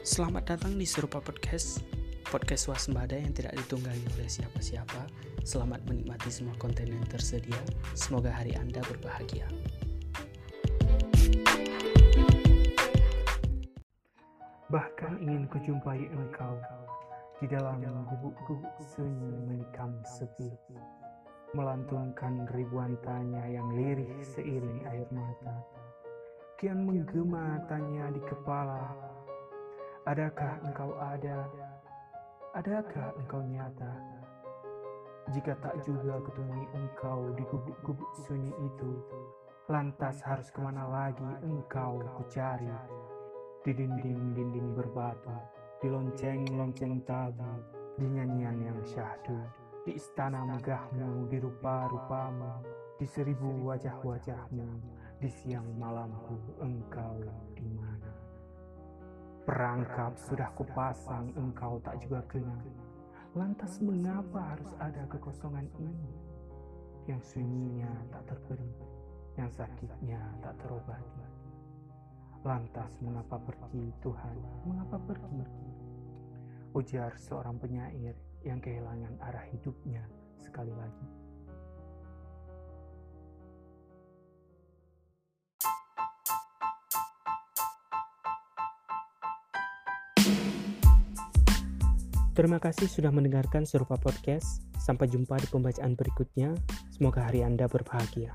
Selamat datang di Serupa Podcast, podcast swasembada yang tidak ditunggangi oleh siapa-siapa. Selamat menikmati semua konten yang tersedia. Semoga hari Anda berbahagia. Bahkan ingin kujumpai engkau di dalam gubuk-gubuk sunyi menikam sepi, melantunkan ribuan tanya yang lirih seiring air mata. Kian menggema tanya di kepala, adakah engkau ada? Adakah engkau nyata? Jika tak juga kutemui engkau di gubuk-gubuk sunyi itu, lantas harus ke mana lagi engkau kucari? di dinding-dinding berbatu, di lonceng-lonceng tabu, di nyanyian yang syahdu, di istana megahmu, di rupa-rupamu, di seribu wajah-wajahmu, di siang malamku engkau? Perangkap sudah kupasang, engkau tak juga kenal. Lantas mengapa harus ada kekosongan ini? Yang sunyinya tak terperi, yang sakitnya tak terobati. Lantas mengapa pergi Tuhan? Mengapa pergi? Ujar seorang penyair yang kehilangan arah hidupnya sekali lagi. Terima kasih sudah mendengarkan Serupa Podcast. Sampai jumpa di pembacaan berikutnya. Semoga hari Anda berbahagia.